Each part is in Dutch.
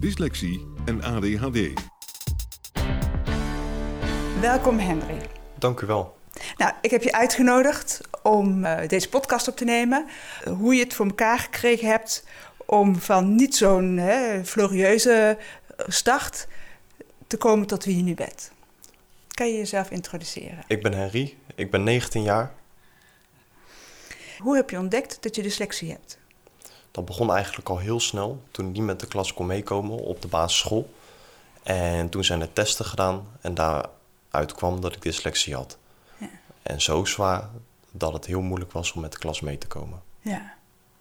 dyslexie en ADHD. Welkom Henry. Dank u wel. Nou, ik heb je uitgenodigd om uh, deze podcast op te nemen. Hoe je het voor elkaar gekregen hebt om van niet zo'n glorieuze start te komen tot wie je nu bent. Kan je jezelf introduceren? Ik ben Henry, ik ben 19 jaar. Hoe heb je ontdekt dat je dyslexie hebt? Dat begon eigenlijk al heel snel, toen ik niet met de klas kon meekomen op de basisschool. En toen zijn er testen gedaan en daaruit kwam dat ik dyslexie had. Ja. En zo zwaar dat het heel moeilijk was om met de klas mee te komen. Ja.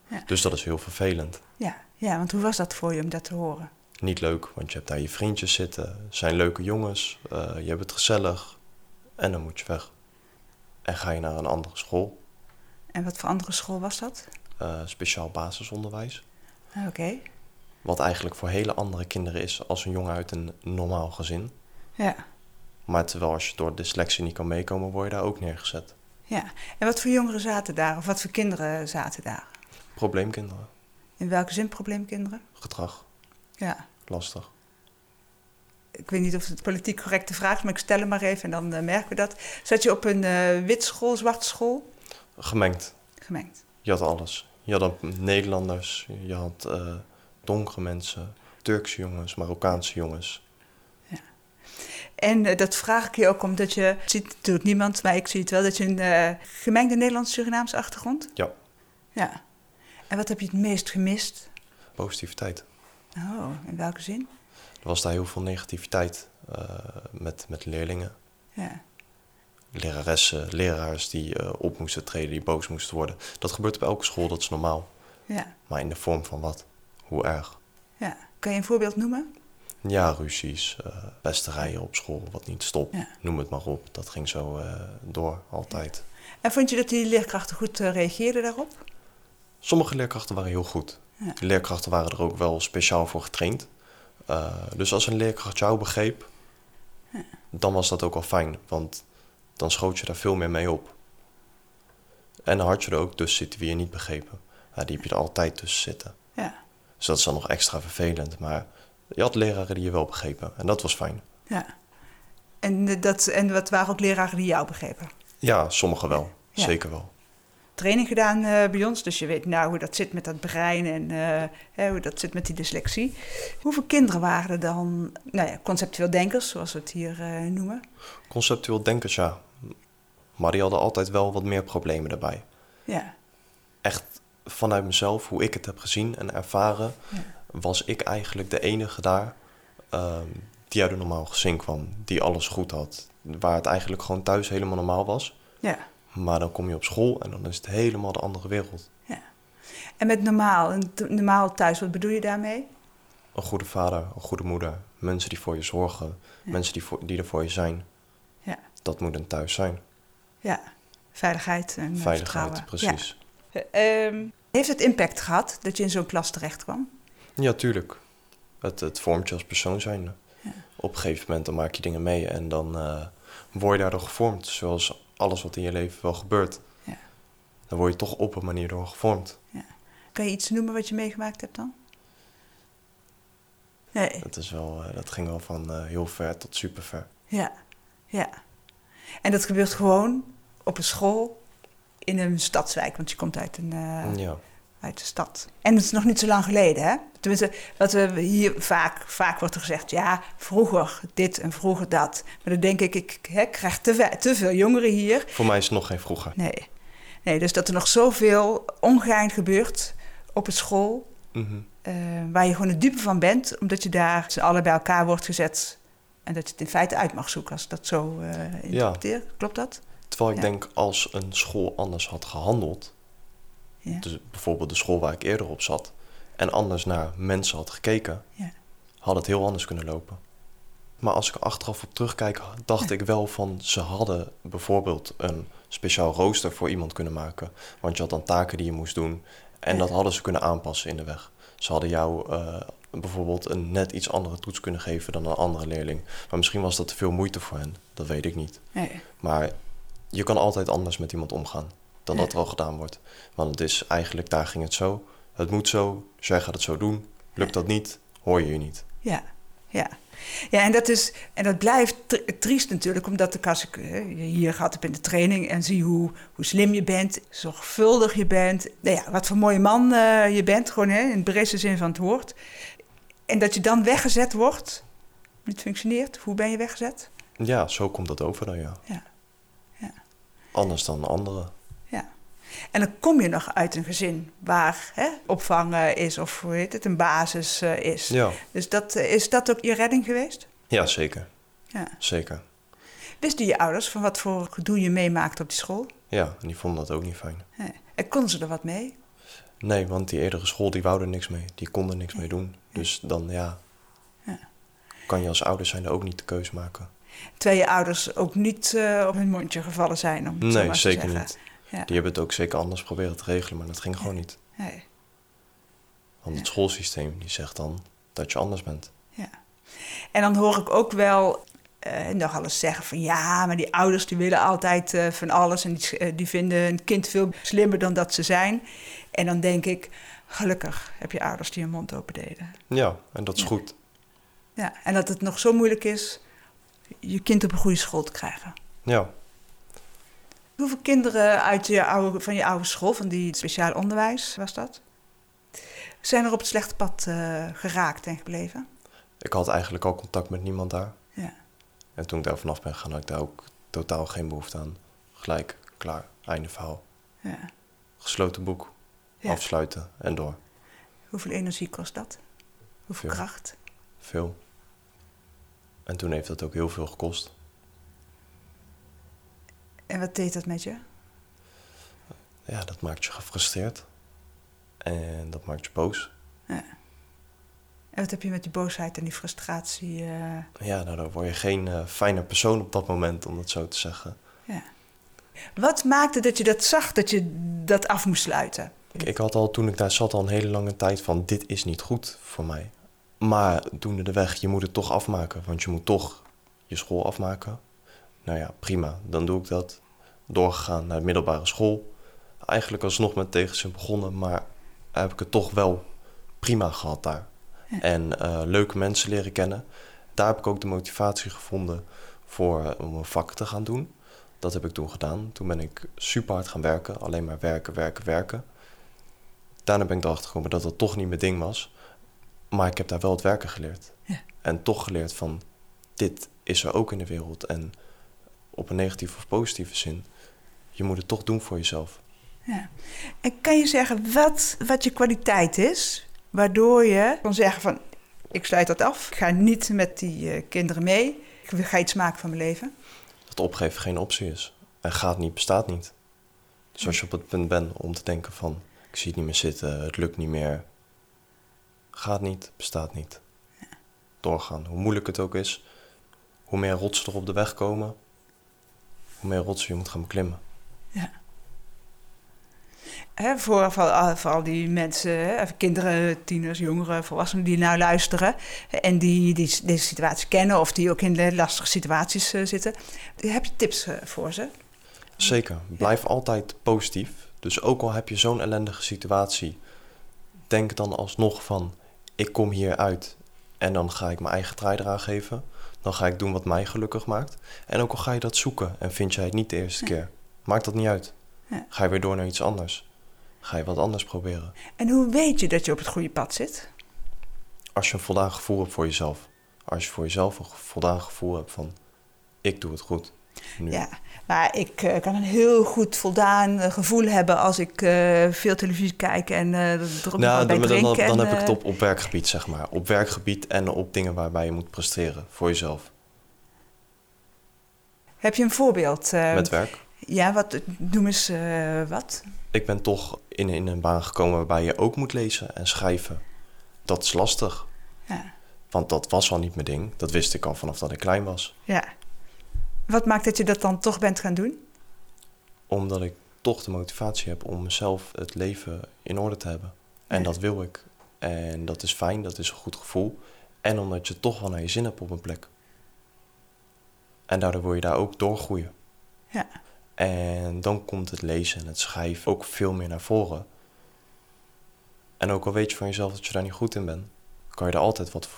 ja. Dus dat is heel vervelend. Ja. ja, want hoe was dat voor je om dat te horen? Niet leuk, want je hebt daar je vriendjes zitten, zijn leuke jongens, uh, je hebt het gezellig en dan moet je weg. En ga je naar een andere school. En wat voor andere school was dat? Uh, speciaal basisonderwijs. Oké. Wat eigenlijk voor hele andere kinderen is als een jongen uit een normaal gezin. Ja. Maar terwijl als je door dyslexie niet kan meekomen, word je daar ook neergezet. Ja. En wat voor jongeren zaten daar? Of wat voor kinderen zaten daar? Probleemkinderen. In welke zin probleemkinderen? Gedrag. Ja. Lastig. Ik weet niet of het politiek correcte vraag is, maar ik stel hem maar even en dan uh, merken we dat. Zat je op een uh, wit school, zwarte school? Gemengd. Gemengd. Je had alles. Je had Nederlanders, je had uh, donkere mensen, Turkse jongens, Marokkaanse jongens. Ja. En uh, dat vraag ik je ook omdat je ziet natuurlijk niemand, maar ik zie het wel, dat je een uh, gemengde Nederlands-Surinaamse achtergrond? Ja. Ja. En wat heb je het meest gemist? Positiviteit. Oh, in welke zin? Er was daar heel veel negativiteit met, met leerlingen. Ja leraressen, leraars die uh, op moesten treden, die boos moesten worden. Dat gebeurt op elke school, dat is normaal. Ja. Maar in de vorm van wat? Hoe erg? Ja. Kan je een voorbeeld noemen? Ja, ruzies, uh, pesterijen op school, wat niet stopt. Ja. Noem het maar op. Dat ging zo uh, door, altijd. Ja. En vond je dat die leerkrachten goed reageerden daarop? Sommige leerkrachten waren heel goed. Ja. Die leerkrachten waren er ook wel speciaal voor getraind. dus als een leerkracht jou begreep, dan was dat ook wel fijn. Want dan schoot je daar veel meer mee op. En dan had je er ook tussen zitten wie je niet begrepen. Ja, die heb je er altijd tussen zitten. Ja. Dus dat is dan nog extra vervelend. Maar je had leraren die je wel begrepen. En dat was fijn. Ja. En, dat, en wat waren ook leraren die jou begrepen? Ja, sommigen wel. Ja. Zeker wel. Training gedaan uh, bij ons, dus je weet nou hoe dat zit met dat brein en uh, hè, hoe dat zit met die dyslexie. Hoeveel kinderen waren er dan, nou ja, conceptueel denkers, zoals we het hier uh, noemen? Conceptueel denkers, ja. Maar die hadden altijd wel wat meer problemen daarbij. Ja. Echt vanuit mezelf, hoe ik het heb gezien en ervaren, ja. was ik eigenlijk de enige daar uh, die uit een normaal gezin kwam. Die alles goed had. Waar het eigenlijk gewoon thuis helemaal normaal was. Ja. Maar dan kom je op school en dan is het helemaal de andere wereld. Ja. En met normaal, een normaal thuis, wat bedoel je daarmee? Een goede vader, een goede moeder. Mensen die voor je zorgen. Ja. Mensen die, voor, die er voor je zijn. Ja. Dat moet een thuis zijn. Ja, veiligheid en Veiligheid, vertrouwen. precies. Ja. Um, heeft het impact gehad dat je in zo'n klas terecht kwam? Ja, tuurlijk. Het, het vormt je als persoon zijnde. Ja. Op een gegeven moment dan maak je dingen mee en dan uh, word je daardoor gevormd. Zoals alles wat in je leven wel gebeurt. Ja. Dan word je toch op een manier door gevormd. Ja. Kan je iets noemen wat je meegemaakt hebt dan? Nee. Dat, is wel, uh, dat ging wel van uh, heel ver tot super ver. Ja, ja. En dat gebeurt gewoon op een school in een stadswijk, want je komt uit een uh, ja. Uit de stad. En het is nog niet zo lang geleden, hè? Tenminste, wat we hier vaak, vaak wordt er gezegd, ja, vroeger dit en vroeger dat. Maar dan denk ik, ik hè, krijg te, ve- te veel jongeren hier. Voor mij is het nog geen vroeger. Nee. nee, dus dat er nog zoveel ongein gebeurt op het school, Mhm. eh, waar je gewoon de dupe van bent, omdat je daar z'n allen bij elkaar wordt gezet en dat je het in feite uit mag zoeken, als ik dat zo eh interpreteer. Klopt dat? Terwijl ik Ja. denk, als een school anders had gehandeld, Ja. dus bijvoorbeeld de school waar ik eerder op zat, en anders naar mensen had gekeken, Ja. had het heel anders kunnen lopen. Maar als ik er achteraf op terugkijk, dacht ik wel van ze hadden bijvoorbeeld een speciaal rooster voor iemand kunnen maken. Want je had dan taken die je moest doen. En dat hadden ze kunnen aanpassen in de weg. Ze hadden jou eh, bijvoorbeeld een net iets andere toets kunnen geven dan een andere leerling. Maar misschien was dat te veel moeite voor hen. Dat weet ik niet. Maar je kan altijd anders met iemand omgaan dan dat er al gedaan wordt. Want het is eigenlijk, daar ging het zo. Het moet zo, dus jij gaat het zo doen. Lukt dat niet, hoor je je niet. Ja, ja. Ja, en dat, is, en dat blijft tri- triest natuurlijk, omdat ik als ik eh, je hier gehad heb in de training en zie hoe, hoe slim je bent, zorgvuldig je bent, nou ja, wat voor mooie man eh, je bent, gewoon hè, in de breedste zin van het woord. En dat je dan weggezet wordt, niet functioneert, hoe ben je weggezet? Ja, zo komt dat over dan, ja. Ja. Ja. Anders dan anderen. En dan kom je nog uit een gezin waar hè, opvang is, of hoe heet het, een basis eh, is. Ja, Dus dat, eh, is dat ook je redding geweest? ja zeker. Ja. Zeker. Wisten je ouders van wat voor gedoe je meemaakt op die school? Ja, en die vonden dat ook niet fijn. Nee. En konden ze er wat mee? Nee, want die eerdere school, die wou er niks mee. Die kon er niks mee doen. Dus dan, ja, Ja. kan je als ouder zijn er ook niet de keus maken. Terwijl je ouders ook niet eh, op hun mondje gevallen zijn, om het zo Nee, maar te zeker zeggen. niet. Ja. Die hebben het ook zeker anders proberen te regelen, maar dat ging gewoon niet. Nee. Want het schoolsysteem, die zegt dan dat je anders bent. Ja. En dan hoor ik ook wel eh nog alles zeggen van ja, maar die ouders die willen altijd eh, van alles en die, eh, die vinden een kind veel slimmer dan dat ze zijn. En dan denk ik, gelukkig heb je ouders die hun mond open deden. Ja, en dat is Ja. goed. Ja, en dat het nog zo moeilijk is je kind op een goede school te krijgen. Ja, Hoeveel kinderen uit je oude, van je oude school, van die speciaal onderwijs was dat, zijn er op het slechte pad eh, geraakt en gebleven? ik had eigenlijk al contact met niemand daar. Ja. En toen ik daar vanaf ben gegaan, had ik daar ook totaal geen behoefte aan. Gelijk, klaar, einde verhaal. ja. Gesloten boek, Ja. afsluiten en door. Hoeveel energie kost dat? Hoeveel Veel. kracht? Veel. En toen heeft dat ook heel veel gekost. En wat deed dat met je? Ja, dat maakt je gefrustreerd. En dat maakt je boos. En wat heb je met die boosheid en die frustratie? eh, Ja, nou, dan word je geen eh, fijne persoon op dat moment, om het zo te zeggen. ja. Wat maakte dat je dat zag, dat je dat af moest sluiten? Ik, ik had al, toen ik daar zat, al een hele lange tijd van... dit is niet goed voor mij. Maar doende de weg, je moet het toch afmaken. Want je moet toch je school afmaken. Nou ja, prima, dan doe ik dat. Doorgegaan naar de middelbare school. Eigenlijk alsnog met tegenzin begonnen... maar heb ik het toch wel prima gehad daar. Ja. En eh, leuke mensen leren kennen. Daar heb ik ook de motivatie gevonden voor, eh, om een vak te gaan doen. Dat heb ik toen gedaan. Toen ben ik super hard gaan werken. Alleen maar werken, werken, werken. Daarna ben ik erachter gekomen dat dat toch niet mijn ding was. Maar ik heb daar wel het werken geleerd. Ja. En toch geleerd van, dit is er ook in de wereld. En op een negatieve of positieve zin, je moet het toch doen voor jezelf. Ja. En kan je zeggen wat, wat je kwaliteit is, waardoor je kan zeggen van, ik sluit dat af, ik ga niet met die eh, kinderen mee, ik ga iets maken van mijn leven? Dat opgeven geen optie is. En gaat niet, bestaat niet. Dus als je op het punt bent om te denken van, ik zie het niet meer zitten, het lukt niet meer. Gaat niet, bestaat niet. Doorgaan. Hoe moeilijk het ook is, hoe meer rotsen er op de weg komen, hoe meer rotsen je moet gaan beklimmen. Ja. Hè, voor, voor, al- voor al die mensen, hè, even kinderen, tieners, jongeren, volwassenen die nou luisteren en die, die deze situatie kennen of die ook in lastige situaties eh, zitten. Heb je tips eh, voor ze? Zeker. Blijf altijd positief. Dus ook al heb je zo'n ellendige situatie, denk dan alsnog van: ik kom hier uit en dan ga ik mijn eigen draai eraan geven. Dan ga ik doen wat mij gelukkig maakt. En ook al ga je dat zoeken en vind jij het niet de eerste Ja. keer, maakt dat niet uit. Ja. Ga je weer door naar iets anders. ga je wat anders proberen. En hoe weet je dat je op het goede pad zit? Als je een voldaan gevoel hebt voor jezelf. Als je voor jezelf een voldaan gevoel hebt van, ik doe het goed. Nu. Ja, maar ik eh, kan een heel goed voldaan eh, gevoel hebben als ik eh, veel televisie kijk en eh er nog wat bij dan, dan, dan, dan en, heb ik het op, op werkgebied, zeg maar. Op werkgebied en op dingen waarbij je moet presteren voor jezelf. Heb je een voorbeeld? Met werk. Ja, wat, noem eens eh, wat. Ik ben toch in, in een baan gekomen waarbij je ook moet lezen en schrijven. Dat is lastig. Ja. Want dat was al niet mijn ding. Dat wist ik al vanaf dat ik klein was. ja. Wat maakt dat je dat dan toch bent gaan doen? Omdat ik toch de motivatie heb om mezelf het leven in orde te hebben. En Ja. dat wil ik. En dat is fijn, dat is een goed gevoel. En omdat je toch wel naar je zin hebt op een plek. En daardoor wil je daar ook doorgroeien. Ja. En dan komt het lezen en het schrijven ook veel meer naar voren. En ook al weet je van jezelf dat je daar niet goed in bent, kan je er altijd wat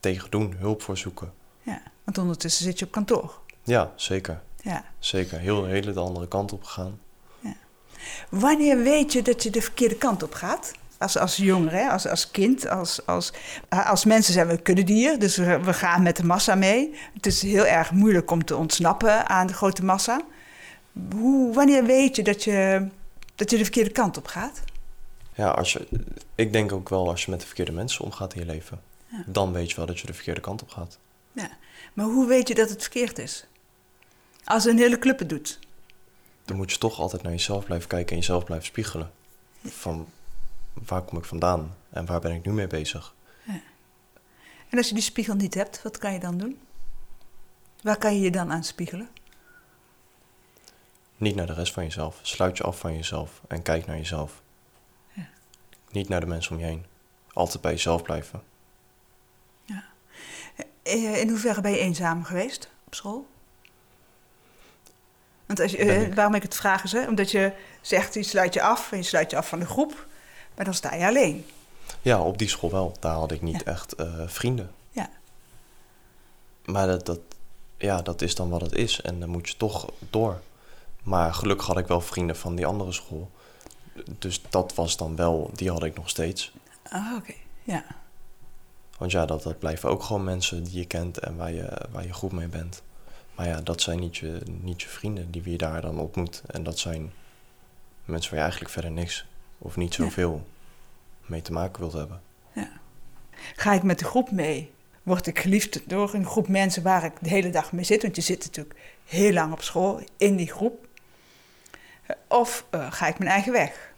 tegen doen, hulp voor zoeken. ja. Want ondertussen zit je op kantoor. Ja, zeker. Ja. Zeker. Heel de hele de andere kant op gegaan. Wanneer weet je dat je de verkeerde kant op gaat? Als, als jongere, hè? als, als kind, als, als, als mensen zijn we een kuddedier, dus we, we gaan met de massa mee. Het is heel erg moeilijk om te ontsnappen aan de grote massa. Hoe, wanneer weet je dat, je dat je de verkeerde kant op gaat? Ja, als je, ik denk ook wel als je met de verkeerde mensen omgaat in je leven, Ja. dan weet je wel dat je de verkeerde kant op gaat. Ja. Maar hoe weet je dat het verkeerd is? Als een hele club het doet. Dan moet je toch altijd naar jezelf blijven kijken en jezelf blijven spiegelen. Van waar kom ik vandaan en waar ben ik nu mee bezig? En als je die spiegel niet hebt, wat kan je dan doen? Waar kan je je dan aan spiegelen? Niet naar de rest van jezelf. Sluit je af van jezelf en kijk naar jezelf. Ja. Niet naar de mensen om je heen. Altijd bij jezelf blijven. Eh, In hoeverre ben je eenzaam geweest op school? Want als je, eh, ik. waarom ik het vraag is, hè? omdat je zegt, je sluit je af en je sluit je af van de groep, maar dan sta je alleen. Ja, op die school wel. Daar had ik niet Ja. echt eh, vrienden. Ja. Maar dat, dat, ja, dat is dan wat het is. En dan moet je toch door. Maar gelukkig had ik wel vrienden van die andere school. Dus dat was dan wel, die had ik nog steeds. Ah, oké. Ja. Want ja, dat, dat blijven ook gewoon mensen die je kent en waar je, waar je goed mee bent. Maar ja, dat zijn niet je, niet je vrienden die je daar dan ontmoet. En dat zijn mensen waar je eigenlijk verder niks of niet Ja. zoveel mee te maken wilt hebben. Ga ik met de groep mee? Word ik geliefd door een groep mensen waar ik de hele dag mee zit? Want je zit natuurlijk heel lang op school in die groep. Of eh, ga ik mijn eigen weg?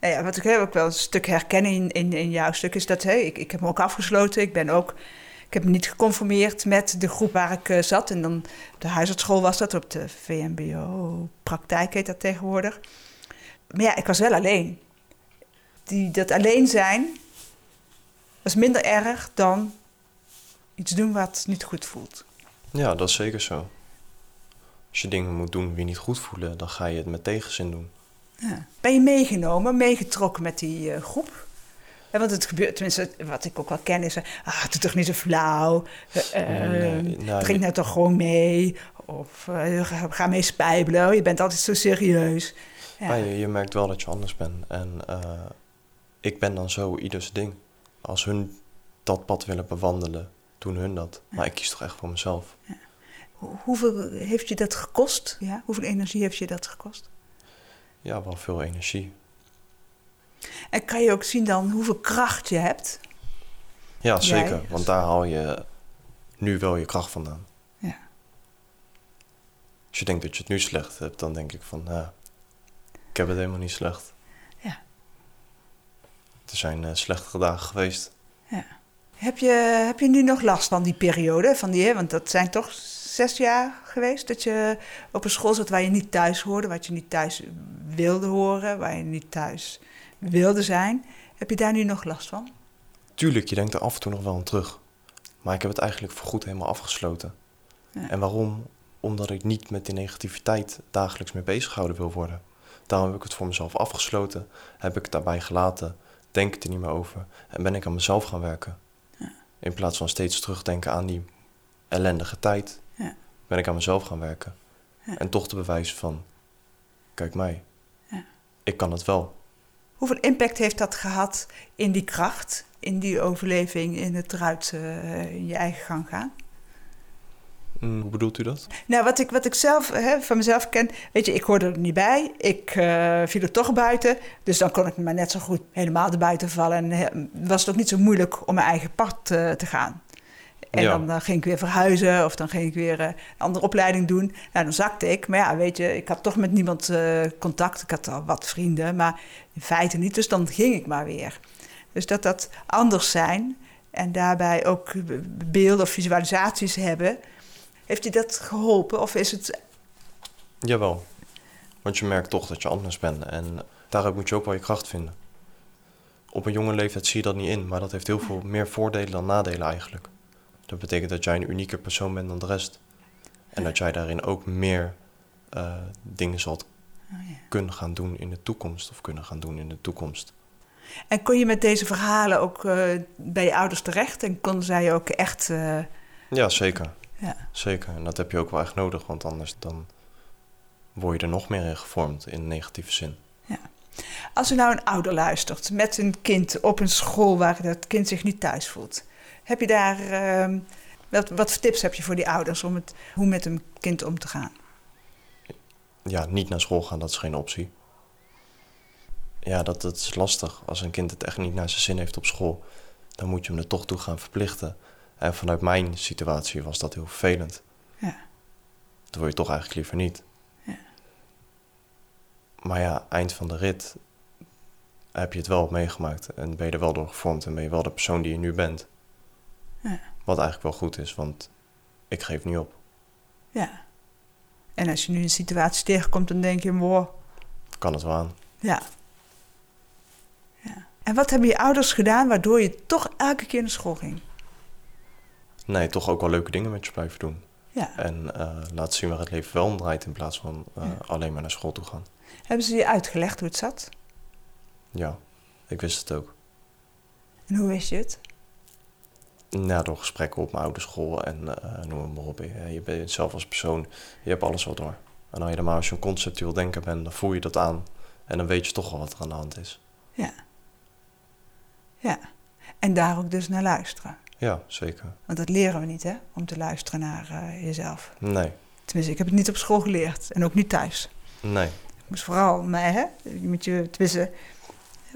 Nou ja, wat ik ook wel een stuk herken in, in, in jouw stuk is dat ik, ik heb me ook afgesloten. Ik ben ook, ik heb me niet geconformeerd met de groep waar ik eh, zat. En dan op de huisartschool was dat, op de VMBO-praktijk heet dat tegenwoordig. Maar ja, ik was wel alleen. Die, dat alleen zijn was minder erg dan iets doen wat niet goed voelt. Ja, dat is zeker zo. Als je dingen moet doen die je niet goed voelen, dan ga je het met tegenzin doen. Ja. Ben je meegenomen, meegetrokken met die eh, groep? Ja, want het gebeurt, tenminste, wat ik ook wel ken, is... eh, Ah, doe toch niet zo flauw. eh, Nee, nee. drink nou toch gewoon mee. Of ga, ga mee spijbelen. Je bent altijd zo serieus. Ja. Maar je, je merkt wel dat je anders bent. En ik ben dan zo ieders ding. Als hun dat pad willen bewandelen, doen hun dat. Maar ik kies toch echt voor mezelf. Hoe- Hoeveel heeft je dat gekost? Ja? Hoeveel energie heeft je dat gekost? Ja, wel veel energie. En kan je ook zien dan hoeveel kracht je hebt? Ja, zeker. Jij- Want daar haal je nu wel je kracht vandaan. Ja. Als je denkt dat je het nu slecht hebt, dan denk ik van, ja, ik heb het helemaal niet slecht. Ja. Er zijn eh, slechtere dagen geweest. Heb je, heb je nu nog last van die periode? Van die, hè, want dat zijn toch zes jaar geweest dat je op een school zat waar je niet thuis hoorde, wat je niet thuis wilde horen, waar je niet thuis wilde zijn. Heb je daar nu nog last van? Tuurlijk, je denkt er af en toe nog wel aan terug. Maar ik heb het eigenlijk voorgoed helemaal afgesloten. Ja. En waarom? Omdat ik niet met die negativiteit dagelijks mee bezig gehouden wil worden. Daarom heb ik het voor mezelf afgesloten. Heb ik het daarbij gelaten. Denk ik er niet meer over. En ben ik aan mezelf gaan werken. In plaats van steeds terugdenken aan die ellendige tijd. Ben ik aan mezelf gaan werken. Ja. En toch te bewijzen van... Kijk mij. Ja. Ik kan het wel. Hoeveel impact heeft dat gehad in die kracht, in die overleving, in het eruit uh, in je eigen gang gaan? Mm, hoe bedoelt u dat? Nou, wat ik, wat ik zelf hè, van mezelf ken, weet je, ik hoorde er niet bij. Ik uh, viel er toch buiten. Dus dan kon ik maar net zo goed helemaal erbuiten vallen. En was het ook niet zo moeilijk om mijn eigen pad uh, te gaan. En ja. dan uh, ging ik weer verhuizen of dan ging ik weer een andere opleiding doen. Nou, dan zakte ik. Maar ja, weet je, ik had toch met niemand contact. Ik had al wat vrienden, maar in feite niet. Dus dan ging ik maar weer. Dus dat dat anders zijn en daarbij ook beelden of visualisaties hebben heeft je dat geholpen of is het... Jawel, want je merkt toch dat je anders bent en daaruit moet je ook wel je kracht vinden. Op een jonge leeftijd zie je dat niet in, maar dat heeft heel veel meer voordelen dan nadelen eigenlijk. Dat betekent dat jij een unieke persoon bent dan de rest. En dat jij daarin ook meer uh, dingen zal oh, ja. kunnen gaan doen in de toekomst of kunnen gaan doen in de toekomst. En kon je met deze verhalen ook uh, bij je ouders terecht en konden zij ook echt. Uh... Ja, zeker. Ja. Zeker, en dat heb je ook wel echt nodig, want anders dan word je er nog meer in gevormd in negatieve zin. Ja. Als er nou een ouder luistert met een kind op een school waar dat kind zich niet thuis voelt, heb je daar uh, wat, wat tips heb je voor die ouders om het, hoe met een kind om te gaan? Ja, niet naar school gaan, dat is geen optie. Ja, dat, dat is lastig. Als een kind het echt niet naar zijn zin heeft op school, dan moet je hem er toch toe gaan verplichten. En vanuit mijn situatie was dat heel vervelend. Ja. Dat wil je toch eigenlijk liever niet. Ja. Maar ja, eind van de rit heb je het wel meegemaakt. En ben je er wel door gevormd en ben je wel de persoon die je nu bent. Ja. Wat eigenlijk wel goed is, want ik geef niet op. Ja. En als je nu een situatie tegenkomt, dan denk je, wow. Kan het wel aan. Ja. ja. En wat hebben je ouders gedaan waardoor je toch elke keer naar school ging? nee, toch ook wel leuke dingen met je blijven doen. Ja. En uh, laten zien waar het leven wel om draait in plaats van uh, ja. alleen maar naar school toe gaan. Hebben ze je uitgelegd hoe het zat? Ja, ik wist het ook. En hoe wist je het? Nou, door gesprekken op mijn oude school en uh, noem maar op. Je bent zelf als persoon, je hebt alles wel door. En dan helemaal als je een conceptueel denker bent, dan voel je dat aan. En dan weet je toch wel wat er aan de hand is. Ja. Ja. En daar ook dus naar luisteren. Ja, zeker. Want dat leren we niet, hè? Om te luisteren naar uh, jezelf. Nee. Tenminste, ik heb het niet op school geleerd. En ook niet thuis. Nee. Ik moest vooral mij, hè? Je moet je, tenminste,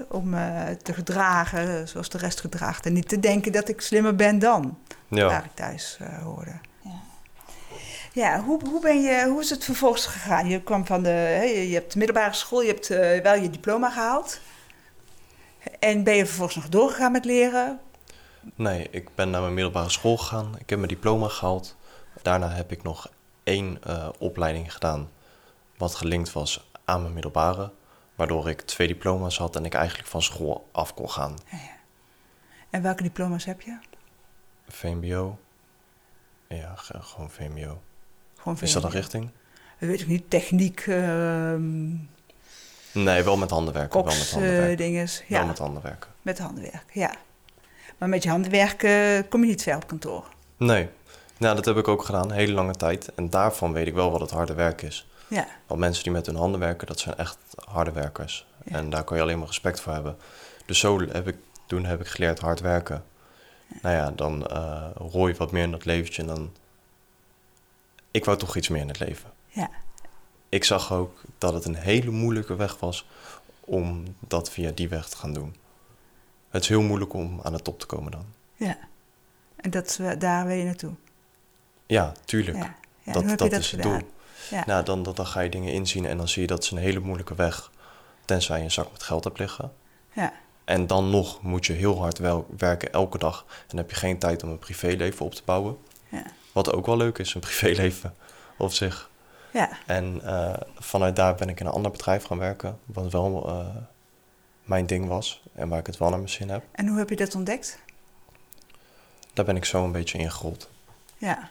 om uh, te gedragen zoals de rest gedraagt. En niet te denken dat ik slimmer ben dan. Ja. Waar ik thuis uh, hoorde. Ja, ja hoe, hoe, ben je, hoe is het vervolgens gegaan? Je kwam van de, hè, je hebt de middelbare school, je hebt uh, wel je diploma gehaald. En ben je vervolgens nog doorgegaan met leren? Nee, ik ben naar mijn middelbare school gegaan. Ik heb mijn diploma gehaald. Daarna heb ik nog één uh, opleiding gedaan, wat gelinkt was aan mijn middelbare. Waardoor ik twee diploma's had en ik eigenlijk van school af kon gaan. Ja, ja. En welke diploma's heb je? VMBO. Ja, gewoon VMBO. Gewoon VMBO. Is dat een richting? Dat weet ik niet. Techniek. Uh... Nee, wel met handenwerken. wel met handenwerken. dinges. Ja. Wel met handenwerken. Met handenwerk, ja. Maar met je handen werken kom je niet ver op kantoor. Nee. Nou, dat heb ik ook gedaan, hele lange tijd. En daarvan weet ik wel wat het harde werk is. Ja. Want mensen die met hun handen werken, dat zijn echt harde werkers. En daar kan je alleen maar respect voor hebben. Dus zo heb ik, toen heb ik geleerd hard werken. Nou ja, dan uh, rooi je wat meer in dat leventje en dan... Ik wou toch iets meer in het leven. Ja. Ik zag ook dat het een hele moeilijke weg was om dat via die weg te gaan doen het is heel moeilijk om aan de top te komen dan. Ja, en dat, daar wil je naartoe? Ja, tuurlijk. Ja. dat dat, is het doel. Ja. Nou, dan, dan, dan ga je dingen inzien en dan zie je dat is een hele moeilijke weg. Tenzij je een zak met geld hebt liggen. Ja. En dan nog moet je heel hard wel werken elke dag. En dan heb je geen tijd om een privéleven op te bouwen. Ja. Wat ook wel leuk is, een privéleven op zich. Ja. En uh, vanuit daar ben ik in een ander bedrijf gaan werken. Wat wel uh, mijn ding was en waar ik het wel naar mijn zin heb. En hoe heb je dat ontdekt? Daar ben ik zo een beetje in gerold. Ja.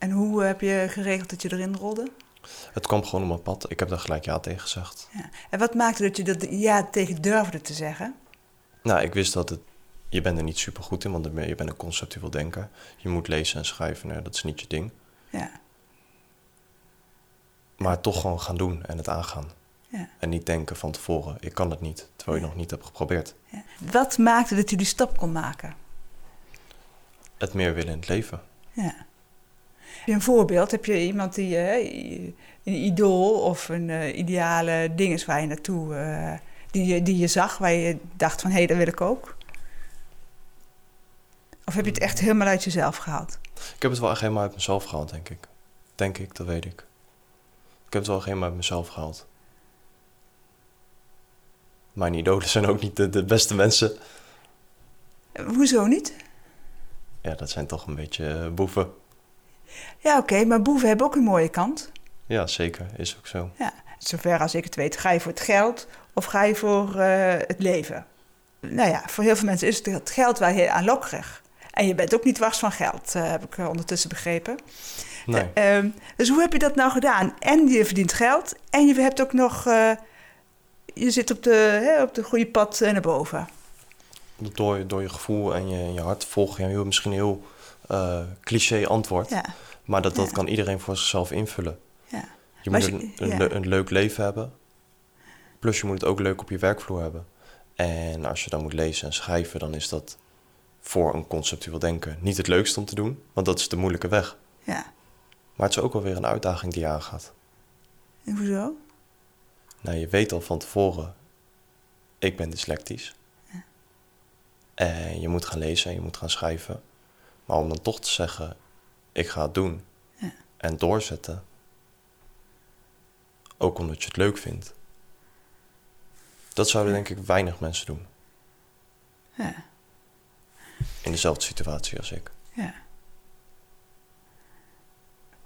En hoe heb je geregeld dat je erin rolde? Het kwam gewoon op mijn pad. Ik heb daar gelijk ja tegen gezegd. Ja. En wat maakte dat je dat ja tegen durfde te zeggen? Nou, ik wist dat het... Je bent er niet super goed in, want je bent een conceptueel denker. Je moet lezen en schrijven, nou, dat is niet je ding. Ja. Maar toch gewoon gaan doen en het aangaan. Ja. En niet denken van tevoren, ik kan het niet, terwijl je nog niet hebt geprobeerd. Ja. Wat maakte dat u die stap kon maken? Het meer willen in het leven. Ja. Een voorbeeld? Heb je iemand die eh, een idool of een eh, ideale ding is waar je naartoe, eh, die, je, die je zag, waar je dacht van hé, hey, dat wil ik ook? Of heb je het echt helemaal uit jezelf gehaald? Ik heb het wel echt helemaal uit mezelf gehaald, denk ik. Denk ik, dat weet ik. Ik heb het wel helemaal uit mezelf gehaald. Mijn idolen zijn ook niet de, de beste mensen. Hoezo niet? Ja, dat zijn toch een beetje boeven. Ja, oké, maar boeven hebben ook een mooie kant. Ja, zeker. Is ook zo. Ja, zover als ik het weet, ga je voor het geld of ga je voor eh, het leven? Nou ja, voor heel veel mensen is het geld wel heel aanlokkerig. En je bent ook niet wars van geld, eh, heb ik eh, ondertussen begrepen. Nee. Eh, ehm, dus hoe heb je dat nou gedaan? En je verdient geld en je hebt ook nog... je zit op de, hè, op de goede pad naar boven. Door, door je gevoel en je, je hart volg je misschien heel eh, cliché antwoord. Ja, Maar dat, dat Ja. kan iedereen voor zichzelf invullen. ja. Je moet een, een, ja. le- een leuk leven hebben. Plus je moet het ook leuk op je werkvloer hebben. En als je dan moet lezen en schrijven, dan is dat voor een conceptueel denken niet het leukste om te doen. Want dat is de moeilijke weg. ja. Maar het is ook wel weer een uitdaging die je aangaat. En hoezo? Nou, je weet al van tevoren, ik ben dyslectisch. En je moet gaan lezen en je moet gaan schrijven. Maar om dan toch te zeggen, ik ga het doen. Ja. En doorzetten. Ook omdat je het leuk vindt. Dat zouden denk ik weinig mensen doen. Ja, In dezelfde situatie als ik. ja.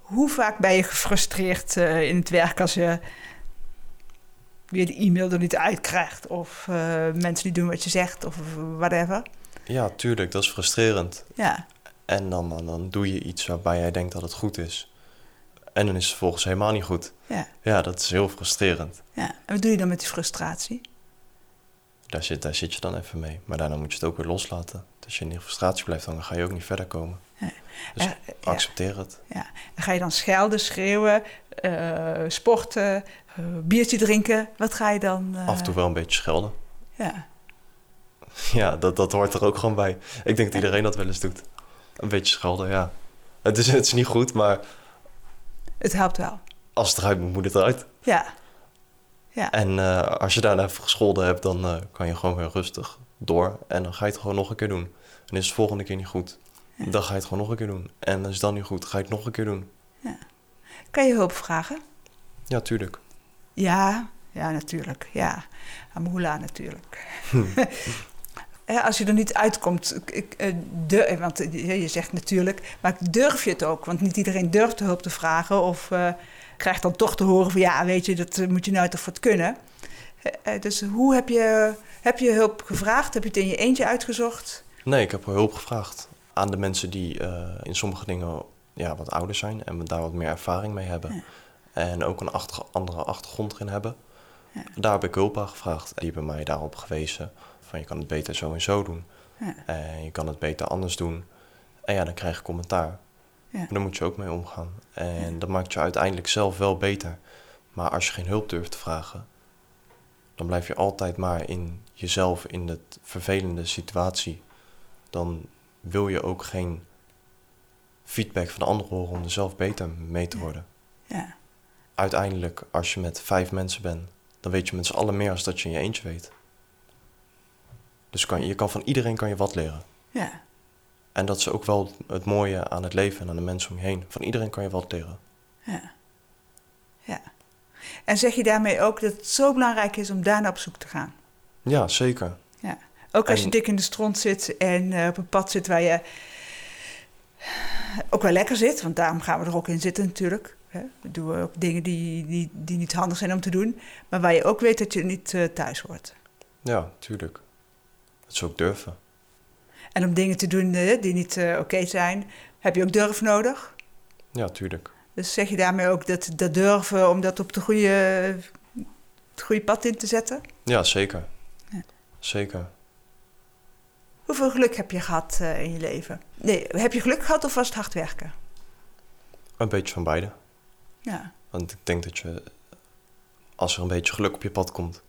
Hoe vaak ben je gefrustreerd eh, in het werk als je weer de e-mail er niet uitkrijgt? Of eh, mensen niet doen wat je zegt of whatever? Ja, tuurlijk, dat is frustrerend. Ja, En dan, dan, dan doe je iets waarbij jij denkt dat het goed is. En dan is het vervolgens helemaal niet goed. ja, Ja, dat is heel frustrerend. ja. En wat doe je dan met die frustratie? Daar zit, daar zit je dan even mee. Maar daarna moet je het ook weer loslaten. Dus als je in die frustratie blijft hangen, ga je ook niet verder komen. Ja. Dus ja. accepteer het. Ja. En ga je dan schelden, schreeuwen, eh, sporten, eh, biertje drinken? Wat ga je dan... eh, Af en toe wel een beetje schelden. Ja, Ja, dat, dat hoort er ook gewoon bij. Ik denk dat iedereen dat wel eens doet. Een beetje schelden, ja. Het is, het is niet goed, maar het helpt wel. als het eruit moet, moet het eruit. Ja, ja, En eh, als je daarna even gescholden hebt, dan eh, kan je gewoon weer rustig door. En dan ga je het gewoon nog een keer doen. En is het volgende keer niet goed. Dan ga je het gewoon nog een keer doen. En als het dan niet goed, ga je het nog een keer doen. Kan je hulp vragen? Ja, tuurlijk. Ja, ja, natuurlijk. Ja, Amula natuurlijk. Als je er niet uitkomt, eh, de, want eh, je zegt natuurlijk, maar durf je het ook? Want niet iedereen durft de hulp te vragen of eh, krijgt dan toch te horen van ja, weet je, dat eh, moet je nou toch wat kunnen. Eh, eh, Dus hoe heb je, heb je hulp gevraagd? Heb je het in je eentje uitgezocht? Nee, ik heb hulp gevraagd aan de mensen die eh, in sommige dingen ja, wat ouder zijn en daar wat meer ervaring mee hebben. Ja. En ook een achter- andere achtergrond erin hebben. Ja. Daar heb ik hulp aan gevraagd. Die hebben mij daarop gewezen van je kan het beter zo en zo doen. Ja. En je kan het beter anders doen. En ja, dan krijg je commentaar. Ja. Maar daar moet je ook mee omgaan. En dat maakt je uiteindelijk zelf wel beter. Maar als je geen hulp durft te vragen, dan blijf je altijd maar in jezelf in de vervelende situatie. Dan wil je ook geen feedback van de anderen horen om er zelf beter mee te worden. Ja, Uiteindelijk, als je met vijf mensen bent, dan weet je met z'n allen meer als dat je in je eentje weet. Dus kan, je kan van iedereen kan je wat leren. ja, En dat is ook wel het mooie aan het leven en aan de mensen om je heen. Van iedereen kan je wat leren. ja. ja. En zeg je daarmee ook dat het zo belangrijk is om daar naar op zoek te gaan? Ja, zeker. Ja. Ook als je dik in de stront zit en eh, op een pad zit waar je ook wel lekker zit, want daarom gaan we er ook in zitten natuurlijk. Hè. We doen ook dingen die, die, die niet handig zijn om te doen, maar waar je ook weet dat je niet eh, thuis hoort. Ja, tuurlijk. Dat is ook durven. En om dingen te doen eh, die niet eh, oké zijn, heb je ook durf nodig. Ja, tuurlijk. Dus zeg je daarmee ook dat, dat durven om dat op de goede, het goede pad in te zetten? Ja, zeker. Ja. Zeker. Hoeveel geluk heb je gehad eh, in je leven? Nee, heb je geluk gehad of was het hard werken? Een beetje van beide. Ja, Want ik denk dat je als er een beetje geluk op je pad komt,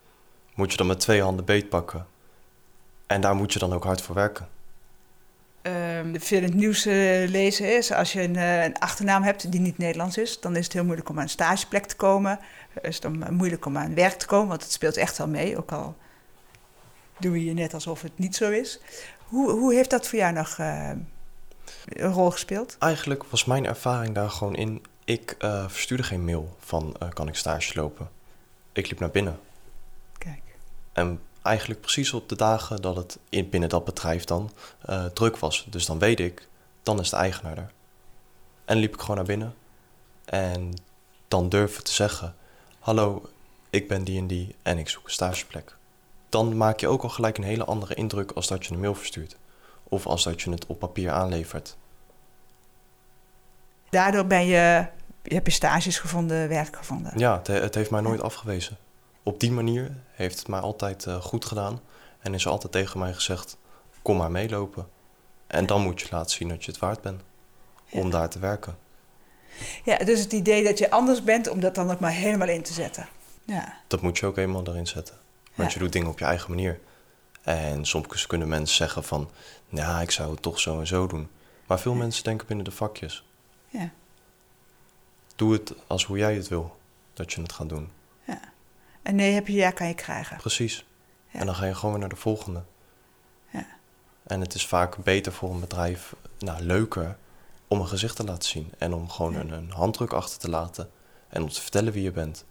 moet je dan met twee handen beet pakken. En daar moet je dan ook hard voor werken. Um, veel in het nieuws uh, lezen is, als je een, uh, een, achternaam hebt die niet Nederlands is, dan is het heel moeilijk om aan een stageplek te komen. Is het dan moeilijk om aan werk te komen, want het speelt echt wel mee, ook al doe je net alsof het niet zo is. Hoe, hoe heeft dat voor jou nog uh, een rol gespeeld? Eigenlijk was mijn ervaring daar gewoon in. Ik verstuurde geen mail van kan ik stage lopen. Ik liep naar binnen. Kijk. En eigenlijk precies op de dagen dat het in, binnen dat bedrijf dan uh, druk was. Dus dan weet ik, dan is de eigenaar er. En liep ik gewoon naar binnen. En dan durven te zeggen: Hallo, ik ben die en die en ik zoek een stageplek. Dan maak je ook al gelijk een hele andere indruk als dat je een mail verstuurt. Of als dat je het op papier aanlevert. Daardoor ben je, heb je stages gevonden, werk gevonden. Ja, het, het heeft mij nooit afgewezen op die manier heeft het mij altijd uh, goed gedaan. En is altijd tegen mij gezegd: kom maar meelopen. En dan moet je laten zien dat je het waard bent om daar te werken. Ja, dus het idee dat je anders bent om dat dan ook maar helemaal in te zetten. Ja. Dat moet je ook helemaal erin zetten. Want je doet dingen op je eigen manier. En soms kunnen mensen zeggen van, ja, ik zou het toch zo en zo doen. Maar veel mensen denken binnen de vakjes. Ja. Doe het als hoe jij het wil dat je het gaat doen. Ja. En nee heb je, ja kan je krijgen. Precies. En dan ga je gewoon weer naar de volgende. Ja. En het is vaak beter voor een bedrijf, nou leuker, om een gezicht te laten zien. En om gewoon een, een, handdruk achter te laten. En om te vertellen wie je bent.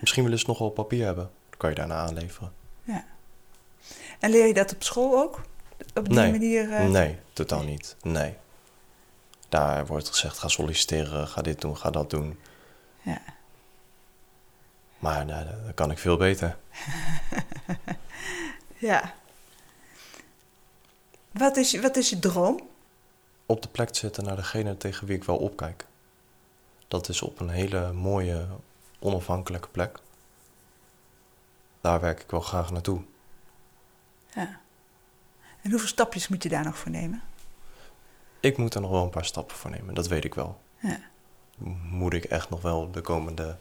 Misschien willen ze nog wel papier hebben. Dan kan je daarna aanleveren. Ja. En leer je dat op school ook? Op die nee. manier? Uh... Nee, totaal niet. Nee. Daar wordt gezegd, ga solliciteren, ga dit doen, ga dat doen. Ja. Maar nou, dat kan ik veel beter. ja. Wat is, wat is je droom? Op de plek zitten naar degene tegen wie ik wel opkijk. Dat is op een hele mooie, onafhankelijke plek. Daar werk ik wel graag naartoe. Ja. En hoeveel stapjes moet je daar nog voor nemen? Ik moet er nog wel een paar stappen voor nemen, dat weet ik wel. Ja. Moet ik echt nog wel de komende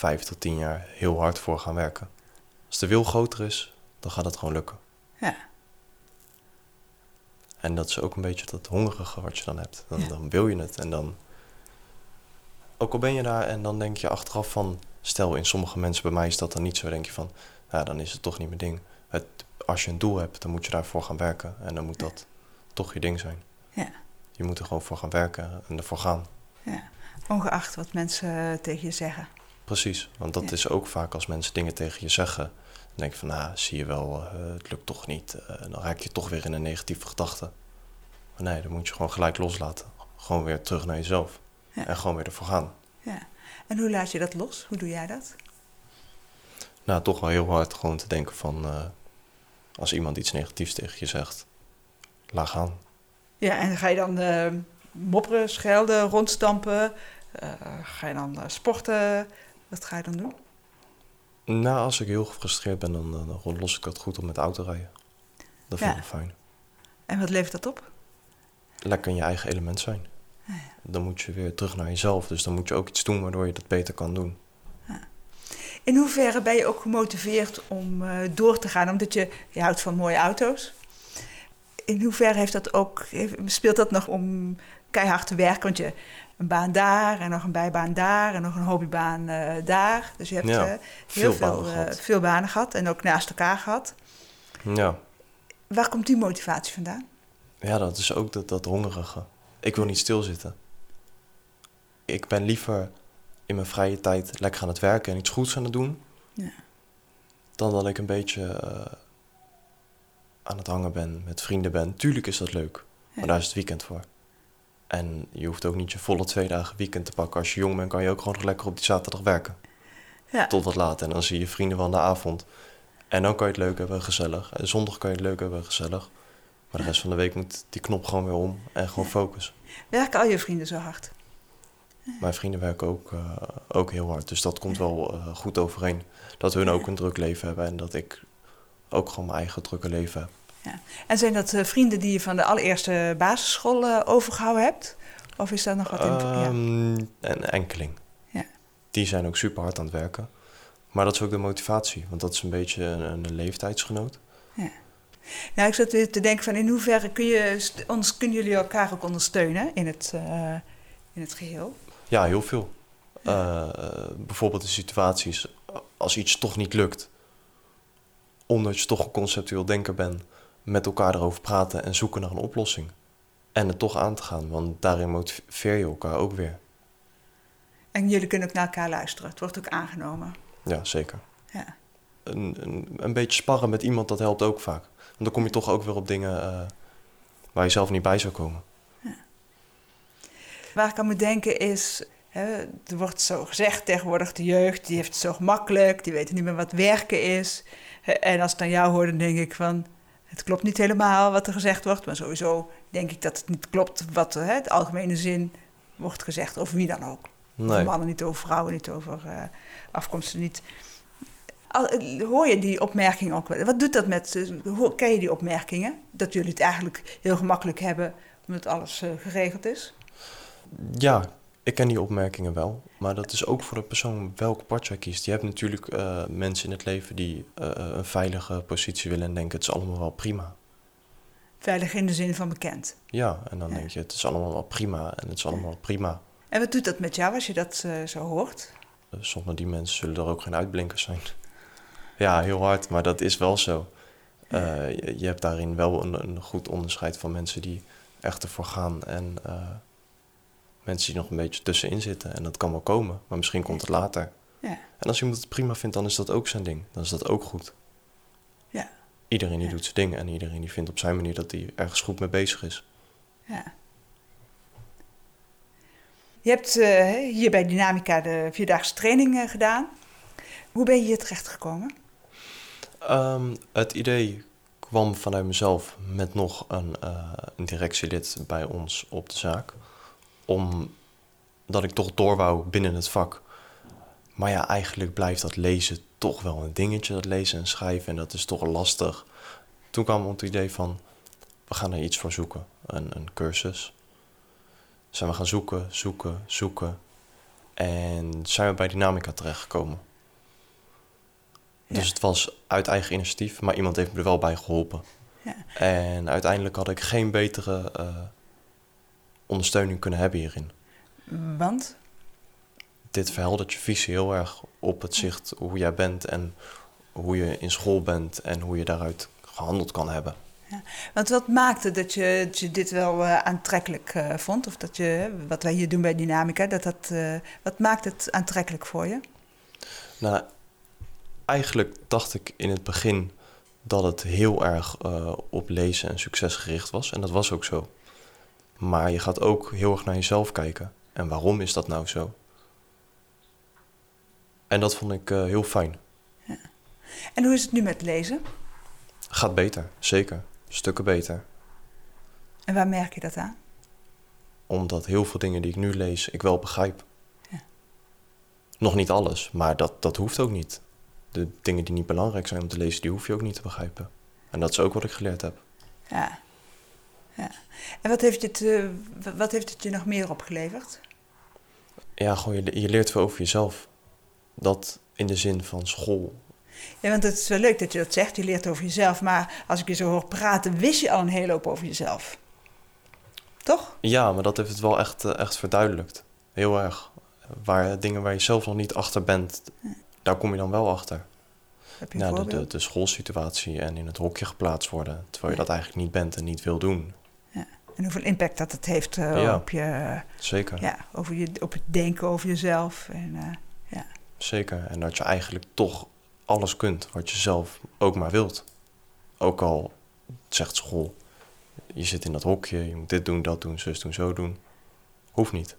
vijf tot tien jaar heel hard voor gaan werken. Als de wil groter is, dan gaat het gewoon lukken. Ja. En dat is ook een beetje dat hongerige wat je dan hebt. Dan, dan wil je het en dan... Ook al ben je daar en dan denk je achteraf van... Stel, in sommige mensen, bij mij is dat dan niet zo. denk je van, ja, dan is het toch niet mijn ding. Het, als je een doel hebt, dan moet je daarvoor gaan werken. En dan moet dat toch je ding zijn. Ja. Je moet er gewoon voor gaan werken en ervoor gaan. Ja, ongeacht wat mensen tegen je zeggen. Precies, want dat is ook vaak als mensen dingen tegen je zeggen. Dan denk je van, nou, zie je wel, uh, het lukt toch niet. Uh, dan raak je toch weer in een negatieve gedachte. Maar nee, dan moet je gewoon gelijk loslaten. Gewoon weer terug naar jezelf. Ja. En gewoon weer ervoor gaan. Ja. En hoe laat je dat los? Hoe doe jij dat? Nou, toch wel heel hard gewoon te denken van... Uh, als iemand iets negatiefs tegen je zegt, laat gaan. Ja, en ga je dan mopperen, schelden, rondstampen? ga je dan sporten? Wat ga je dan doen? Nou, als ik heel gefrustreerd ben, dan, dan los ik dat goed op met autorijden. Dat vind Ja. ik fijn. En wat levert dat op? Lekker in je eigen element zijn. Ja, ja. Dan moet je weer terug naar jezelf. Dus dan moet je ook iets doen waardoor je dat beter kan doen. In hoeverre ben je ook gemotiveerd om eh, door te gaan? Omdat je, je houdt van mooie auto's. In hoeverre heeft dat ook, speelt dat nog om keihard te werken? Want je een baan daar en nog een bijbaan daar en nog een hobbybaan eh, daar. Dus je hebt Ja, eh, heel veel veel, banen eh, gehad. veel banen gehad en ook naast elkaar gehad. Ja, Waar komt die motivatie vandaan? ja dat is ook dat, dat hongerige. Ik wil niet stilzitten. Ik ben liever in mijn vrije tijd lekker aan het werken en iets goeds aan het doen. Ja. Dan dat ik een beetje aan het hangen ben, met vrienden ben. Tuurlijk is dat leuk, maar daar is het weekend voor. En je hoeft ook niet je volle twee dagen weekend te pakken. Als je jong bent, kan je ook gewoon nog lekker op die zaterdag werken. Ja. Tot wat laat. En dan zie je vrienden van de avond. En dan kan je het leuk hebben, gezellig. En zondag kan je het leuk hebben, gezellig. Maar de rest van de week moet die knop gewoon weer om en gewoon focus. Werken al je vrienden zo hard? Mijn vrienden werken ook, eh, ook heel hard. Dus dat komt wel eh, goed overeen. Dat hun ook een druk leven hebben en dat ik ook gewoon mijn eigen drukke leven heb. En zijn dat eh, vrienden die je van de allereerste basisschool eh, overgehouden hebt? Of is daar nog wat in? ja. Ehm, Een enkeling. Ja. Die zijn ook super hard aan het werken. Maar dat is ook de motivatie, want dat is een beetje een, een leeftijdsgenoot. Ja. Nou, ik zat weer te denken van in hoeverre kun je, ons, kunnen jullie elkaar ook ondersteunen in het, eh, in het geheel? Ja, heel veel. Bijvoorbeeld in situaties als iets toch niet lukt. Omdat je toch een conceptueel denker bent, met elkaar erover praten en zoeken naar een oplossing. En het toch aan te gaan, want daarin motiveer je elkaar ook weer. En jullie kunnen ook naar elkaar luisteren. Het wordt ook aangenomen. Ja, zeker. Ja. Een, een, een beetje sparren met iemand, dat helpt ook vaak. Want dan kom je toch ook weer op dingen eh, waar je zelf niet bij zou komen. Waar ik aan moet denken is, hè, er wordt zo gezegd tegenwoordig, de jeugd die heeft het zo gemakkelijk, die weten niet meer wat werken is. En als ik dan jou hoor, dan denk ik van, het klopt niet helemaal wat er gezegd wordt, maar sowieso denk ik dat het niet klopt wat hè, het algemene zin wordt gezegd, over wie dan ook. Over Nee. mannen niet, over vrouwen niet, over eh, afkomsten niet. Al, eh, hoor je die opmerkingen ook wel? Wat doet dat met, eh, hoor- ken je die opmerkingen? Dat jullie het eigenlijk heel gemakkelijk hebben, omdat alles eh, geregeld is? Ja, ik ken die opmerkingen wel. Maar dat is ook voor de persoon welke part jij kiest. Je hebt natuurlijk eh, mensen in het leven die eh, een veilige positie willen en denken het is allemaal wel prima. Veilig in de zin van bekend. Ja, en dan Ja. denk je het is allemaal wel prima en het is allemaal prima. En wat doet dat met jou als je dat eh, zo hoort? Eh, Zonder die mensen zullen er ook geen uitblinkers zijn. Ja, heel hard, maar dat is wel zo. Eh, je, je hebt daarin wel een, een goed onderscheid van mensen die echt ervoor gaan en eh, mensen die nog een beetje tussenin zitten. En dat kan wel komen, maar misschien komt het later. Ja. En als iemand het prima vindt, dan is dat ook zijn ding. Dan is dat ook goed. Ja. Iedereen die Ja. doet zijn ding en iedereen die vindt op zijn manier dat hij ergens goed mee bezig is. ja. Je hebt eh, hier bij Dynamica de vierdaagse training eh, gedaan. Hoe ben je hier terecht gekomen? Ehm, het idee kwam vanuit mezelf met nog een, eh, een directielid bij ons op de zaak. Omdat ik toch door wou binnen het vak. Maar ja, eigenlijk blijft dat lezen toch wel een dingetje, dat lezen en schrijven. En dat is toch lastig. Toen kwam het idee van, we gaan er iets voor zoeken. Een, een cursus. Zijn we gaan zoeken, zoeken, zoeken. En zijn we bij Dynamica terechtgekomen. Dus Ja. het was uit eigen initiatief, maar iemand heeft me er wel bij geholpen. Ja. En uiteindelijk had ik geen betere eh, ondersteuning kunnen hebben hierin. Want? Dit verheldert je visie heel erg op het zicht hoe jij bent en hoe je in school bent en hoe je daaruit gehandeld kan hebben. Want wat maakte dat je, dat je dit wel eh, aantrekkelijk eh, vond? Of dat je, wat wij hier doen bij Dynamica, dat dat, eh, wat maakt het aantrekkelijk voor je? Nou, eigenlijk dacht ik in het begin dat het heel erg op lezen en succes gericht was. En dat was ook zo. Maar je gaat ook heel erg naar jezelf kijken. En waarom is dat nou zo? En dat vond ik eh, heel fijn. En hoe is het nu met lezen? Gaat beter, zeker. Stukken beter. En waar merk je dat aan? Omdat heel veel dingen die ik nu lees, ik wel begrijp. Ja. Nog niet alles, maar dat, dat hoeft ook niet. De dingen die niet belangrijk zijn om te lezen, die hoef je ook niet te begrijpen. En dat is ook wat ik geleerd heb. Ja. Ja. En wat heeft, het, eh, wat heeft het je nog meer opgeleverd? Ja, gewoon je, je leert veel over jezelf. Dat in de zin van school. Ja, want het is wel leuk dat je dat zegt, je leert over jezelf. Maar als ik je zo hoor praten, wist je al een hele hoop over jezelf. Toch? Ja, maar dat heeft het wel echt, eh, echt verduidelijkt. Heel erg. Waar, dingen waar je zelf nog niet achter bent, daar kom je dan wel achter. Heb je Ja, de, de, de schoolsituatie en in het hokje geplaatst worden. Terwijl je Ja. dat eigenlijk niet bent en niet wil doen. En hoeveel impact dat het heeft eh, Ja. op, je, Zeker. ja, over je, op het denken over jezelf. En, eh, Zeker. En dat je eigenlijk toch alles kunt wat je zelf ook maar wilt. Ook al zegt school, je zit in dat hokje, je moet dit doen, dat doen, zus doen, zo doen. Hoeft niet.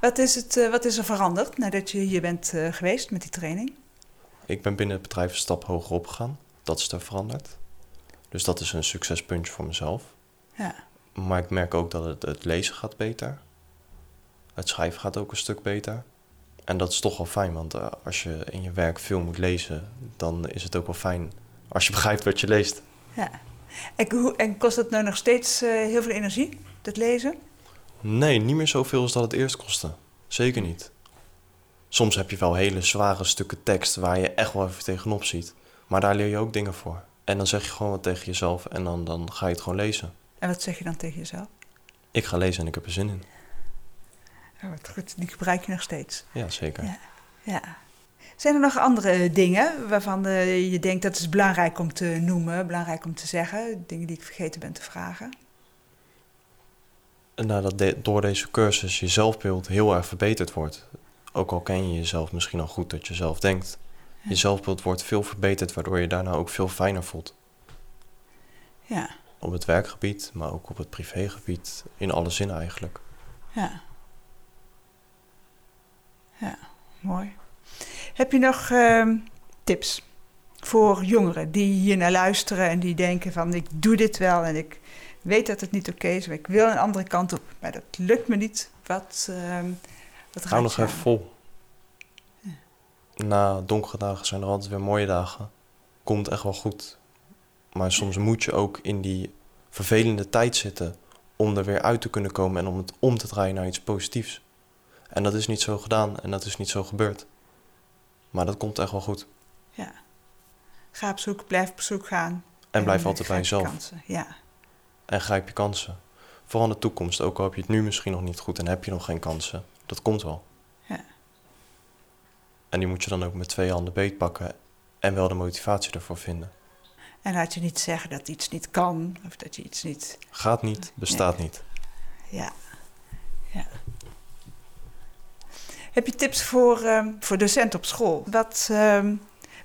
wat, is het, eh, wat is er veranderd nadat je hier bent geweest met die training? Ik ben binnen het bedrijf een stap hoger opgegaan. Dat is er veranderd. Dus dat is een succespuntje voor mezelf. Ja. Maar ik merk ook dat het, het lezen gaat beter. Het schrijven gaat ook een stuk beter. En dat is toch wel fijn, want eh, als je in je werk veel moet lezen, dan is het ook wel fijn als je begrijpt wat je leest. ja. En, hoe- en kost het nou nog steeds eh, heel veel energie, dat lezen? Nee, niet meer zoveel als dat het eerst kostte. Zeker niet. Soms heb je wel hele zware stukken tekst waar je echt wel even tegenop ziet. Maar daar leer je ook dingen voor. En dan zeg je gewoon wat tegen jezelf en dan, dan ga je het gewoon lezen. En wat zeg je dan tegen jezelf? Ik ga lezen en ik heb er zin in. Oh, wat goed, die gebruik je nog steeds. Ja, zeker. Ja. ja. Zijn er nog andere dingen waarvan eh, je denkt dat is belangrijk om te noemen, belangrijk om te zeggen? Dingen die ik vergeten ben te vragen? En nadat de- door deze cursus je zelfbeeld heel erg verbeterd wordt. Ook al ken je jezelf misschien al goed dat je zelf denkt. Je zelfbeeld wordt veel verbeterd, waardoor je daarna ook veel fijner voelt. Ja, Op het werkgebied, maar ook op het privégebied. In alle zinnen eigenlijk. ja. Ja, mooi. Heb je nog ehm, tips voor jongeren die hier naar luisteren en die denken van ik doe dit wel en ik weet dat het niet oké is, maar ik wil een andere kant op, maar dat lukt me niet. Wat, ehm wat Hou nog even vol. Na donkere dagen zijn er altijd weer mooie dagen. Komt echt wel goed. Maar soms moet je ook in die vervelende tijd zitten om er weer uit te kunnen komen en om het om te draaien naar iets positiefs. En dat is niet zo gedaan en dat is niet zo gebeurd. Maar dat komt echt wel goed. Ja. Ga op zoek, blijf op zoek gaan. En blijf altijd bij jezelf. kansen. Ja, En grijp je kansen. Vooral in de toekomst, ook al heb je het nu misschien nog niet goed en heb je nog geen kansen. Dat komt wel. En die moet je dan ook met twee handen beetpakken en wel de motivatie ervoor vinden. en laat je niet zeggen dat iets niet kan of dat je iets niet. Gaat niet, bestaat niet. Ja. ja. Heb je tips voor, ehm, voor docenten op school? Wat, ehm,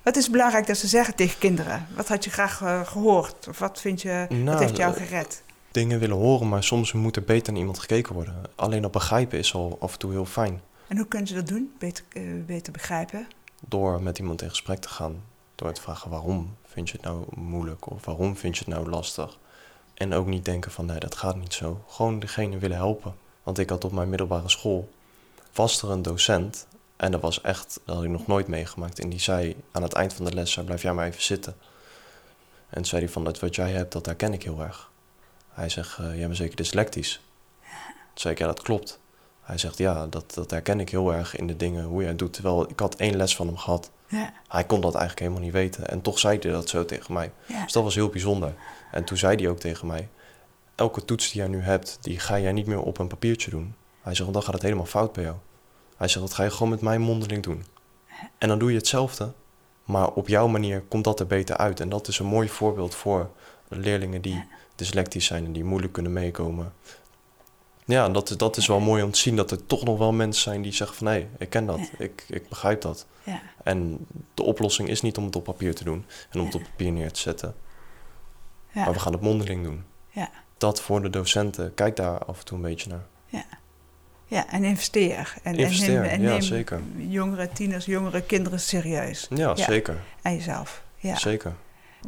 wat is belangrijk dat ze zeggen tegen kinderen? Wat had je graag eh, gehoord? Of wat vind je, wat Nou, heeft jou eh, gered? Dingen willen horen, maar soms moet er beter naar iemand gekeken worden. Alleen dat begrijpen is al af en toe heel fijn. En hoe kunnen ze dat doen? Beter, eh, beter begrijpen? Door met iemand in gesprek te gaan. Door te vragen waarom vind je het nou moeilijk of waarom vind je het nou lastig. En ook niet denken van nee, dat gaat niet zo. Gewoon degene willen helpen. Want ik had op mijn middelbare school, was er een docent. En dat was echt, dat had ik nog nooit meegemaakt. En die zei aan het eind van de les, zei, blijf jij maar even zitten. En zei hij van, dat wat jij hebt, dat herken ik heel erg. Hij zegt, eh, jij bent zeker dyslectisch. Toen zei ik, ja dat klopt. Hij zegt, ja, dat, dat herken ik heel erg in de dingen hoe jij het doet. Terwijl ik had één les van hem gehad. Ja, Hij kon dat eigenlijk helemaal niet weten. En toch zei hij dat zo tegen mij. ja, Dus dat was heel bijzonder. En toen zei hij ook tegen mij... elke toets die jij nu hebt, die ga jij niet meer op een papiertje doen. Hij zegt, want dan gaat het helemaal fout bij jou. Hij zegt, dat ga je gewoon met mij mondeling doen. En dan doe je hetzelfde. Maar op jouw manier komt dat er beter uit. En dat is een mooi voorbeeld voor leerlingen die dyslectisch zijn... en die moeilijk kunnen meekomen. Ja, dat, dat is wel mooi om te zien dat er toch nog wel mensen zijn die zeggen van... hé, ik ken dat, ik, ik begrijp dat. ja, En de oplossing is niet om het op papier te doen en om het op papier neer te zetten. ja, Maar we gaan het mondeling doen. ja, Dat voor de docenten, kijk daar af en toe een beetje naar. ja. Ja, en investeer. En, Investeer, en neem, en ja, zeker. jongeren, tieners, jongere kinderen serieus. Ja, Ja. zeker. En jezelf. Ja. Zeker.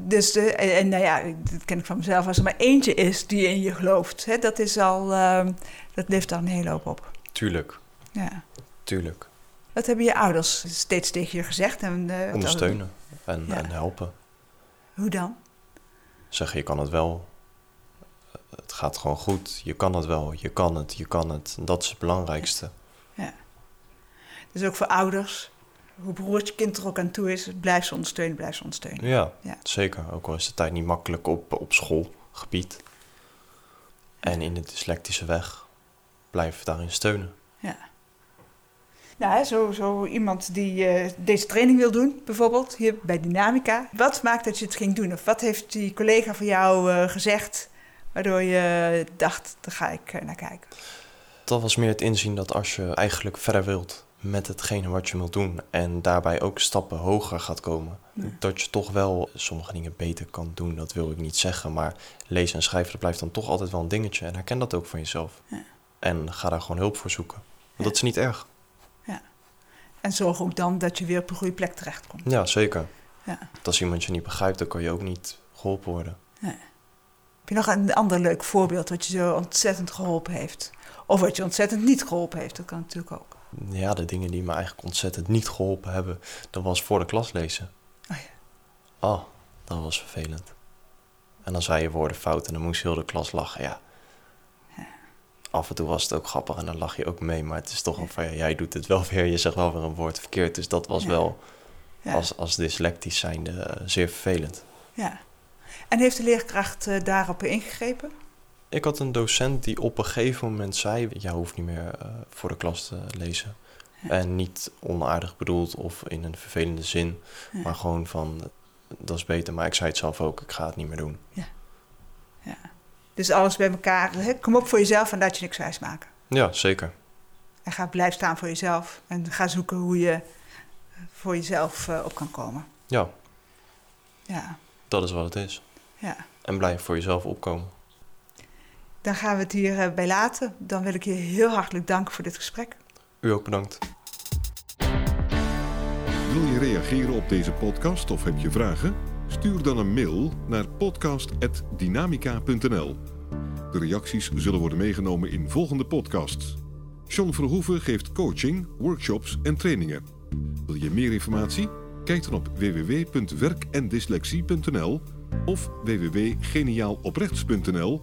Dus de, en, en nou ja, dat ken ik van mezelf. Als er maar eentje is die in je gelooft, hè, dat is al, ehm, dat levert al een hele hoop op. Tuurlijk, Ja. tuurlijk. Wat hebben je ouders steeds tegen je gezegd? En, eh, Ondersteunen en, Ja. en helpen. Hoe dan? Zeggen, je kan het wel. Het gaat gewoon goed. Je kan het wel. Je kan het. Je kan het. Dat is het belangrijkste. Dus ook voor ouders, hoe beroerd je kind er ook aan toe is, blijf ze ondersteunen, blijf ze ondersteunen. Ja, Ja. zeker. Ook al is de tijd niet makkelijk op, op schoolgebied. En in de dyslectische weg. Blijf daarin steunen. Ja. Nou, zo, zo iemand die eh, deze training wil doen, bijvoorbeeld, hier bij Dynamica. Wat maakt dat je het ging doen? Of wat heeft die collega van jou eh, gezegd, waardoor je dacht, daar ga ik eh, naar kijken? Dat was meer het inzien dat als je eigenlijk verder wilt met hetgene wat je wilt doen en daarbij ook stappen hoger gaat komen, Ja. dat je toch wel sommige dingen beter kan doen. Dat wil ik niet zeggen, maar lezen en schrijven dat blijft dan toch altijd wel een dingetje en herken dat ook van jezelf. Ja. En ga daar gewoon hulp voor zoeken. Want Ja. dat is niet erg. En zorg ook dan dat je weer op een goede plek terechtkomt. Ja, zeker. Ja. Want als iemand je niet begrijpt, dan kan je ook niet geholpen worden. Heb je nog een ander leuk voorbeeld wat je zo ontzettend geholpen heeft? Of wat je ontzettend niet geholpen heeft, dat kan natuurlijk ook. Ja, de dingen die me eigenlijk ontzettend niet geholpen hebben, dat was voor de klas lezen. Oh ja. Oh, dat was vervelend. En dan zei je woorden fout en dan moest heel de klas lachen, ja. af en toe was het ook grappig en dan lach je ook mee. Maar het is toch wel van, ja, jij doet het wel weer. Je zegt wel weer een woord verkeerd. Dus dat was Ja. wel als, als dyslectisch zijnde eh, zeer vervelend. ja. En heeft de leerkracht eh, daarop ingegrepen? Ik had een docent die op een gegeven moment zei: Jij hoeft niet meer eh, voor de klas te lezen. En niet onaardig bedoeld of in een vervelende zin, Ja. maar gewoon van: Dat is beter. Maar ik zei het zelf ook: Ik ga het niet meer doen. Ja. Dus alles bij elkaar. Kom op voor jezelf en laat je niks wijs maken. Ja, zeker. En ga blijf staan voor jezelf. En ga zoeken hoe je voor jezelf eh, op kan komen. Ja, Ja, dat is wat het is. ja. En blijf voor jezelf opkomen. Dan gaan we het hierbij bij laten. Dan wil ik je heel hartelijk danken voor dit gesprek. U ook bedankt. Wil je reageren op deze podcast of heb je vragen? Stuur dan een mail naar podcast.dynamica.nl. De reacties zullen worden meegenomen in volgende podcasts. John Verhoeven geeft coaching, workshops en trainingen. Wil je meer informatie? Kijk dan op www.werkendyslexie.nl of www.geniaaloprechts.nl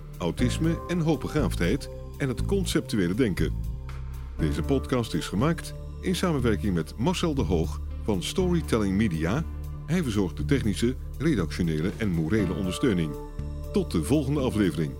autisme en hoogbegaafdheid en het conceptuele denken. Deze podcast is gemaakt in samenwerking met Marcel de Hoog van Storytelling Media. Hij verzorgt de technische, redactionele en morele ondersteuning. Tot de volgende aflevering.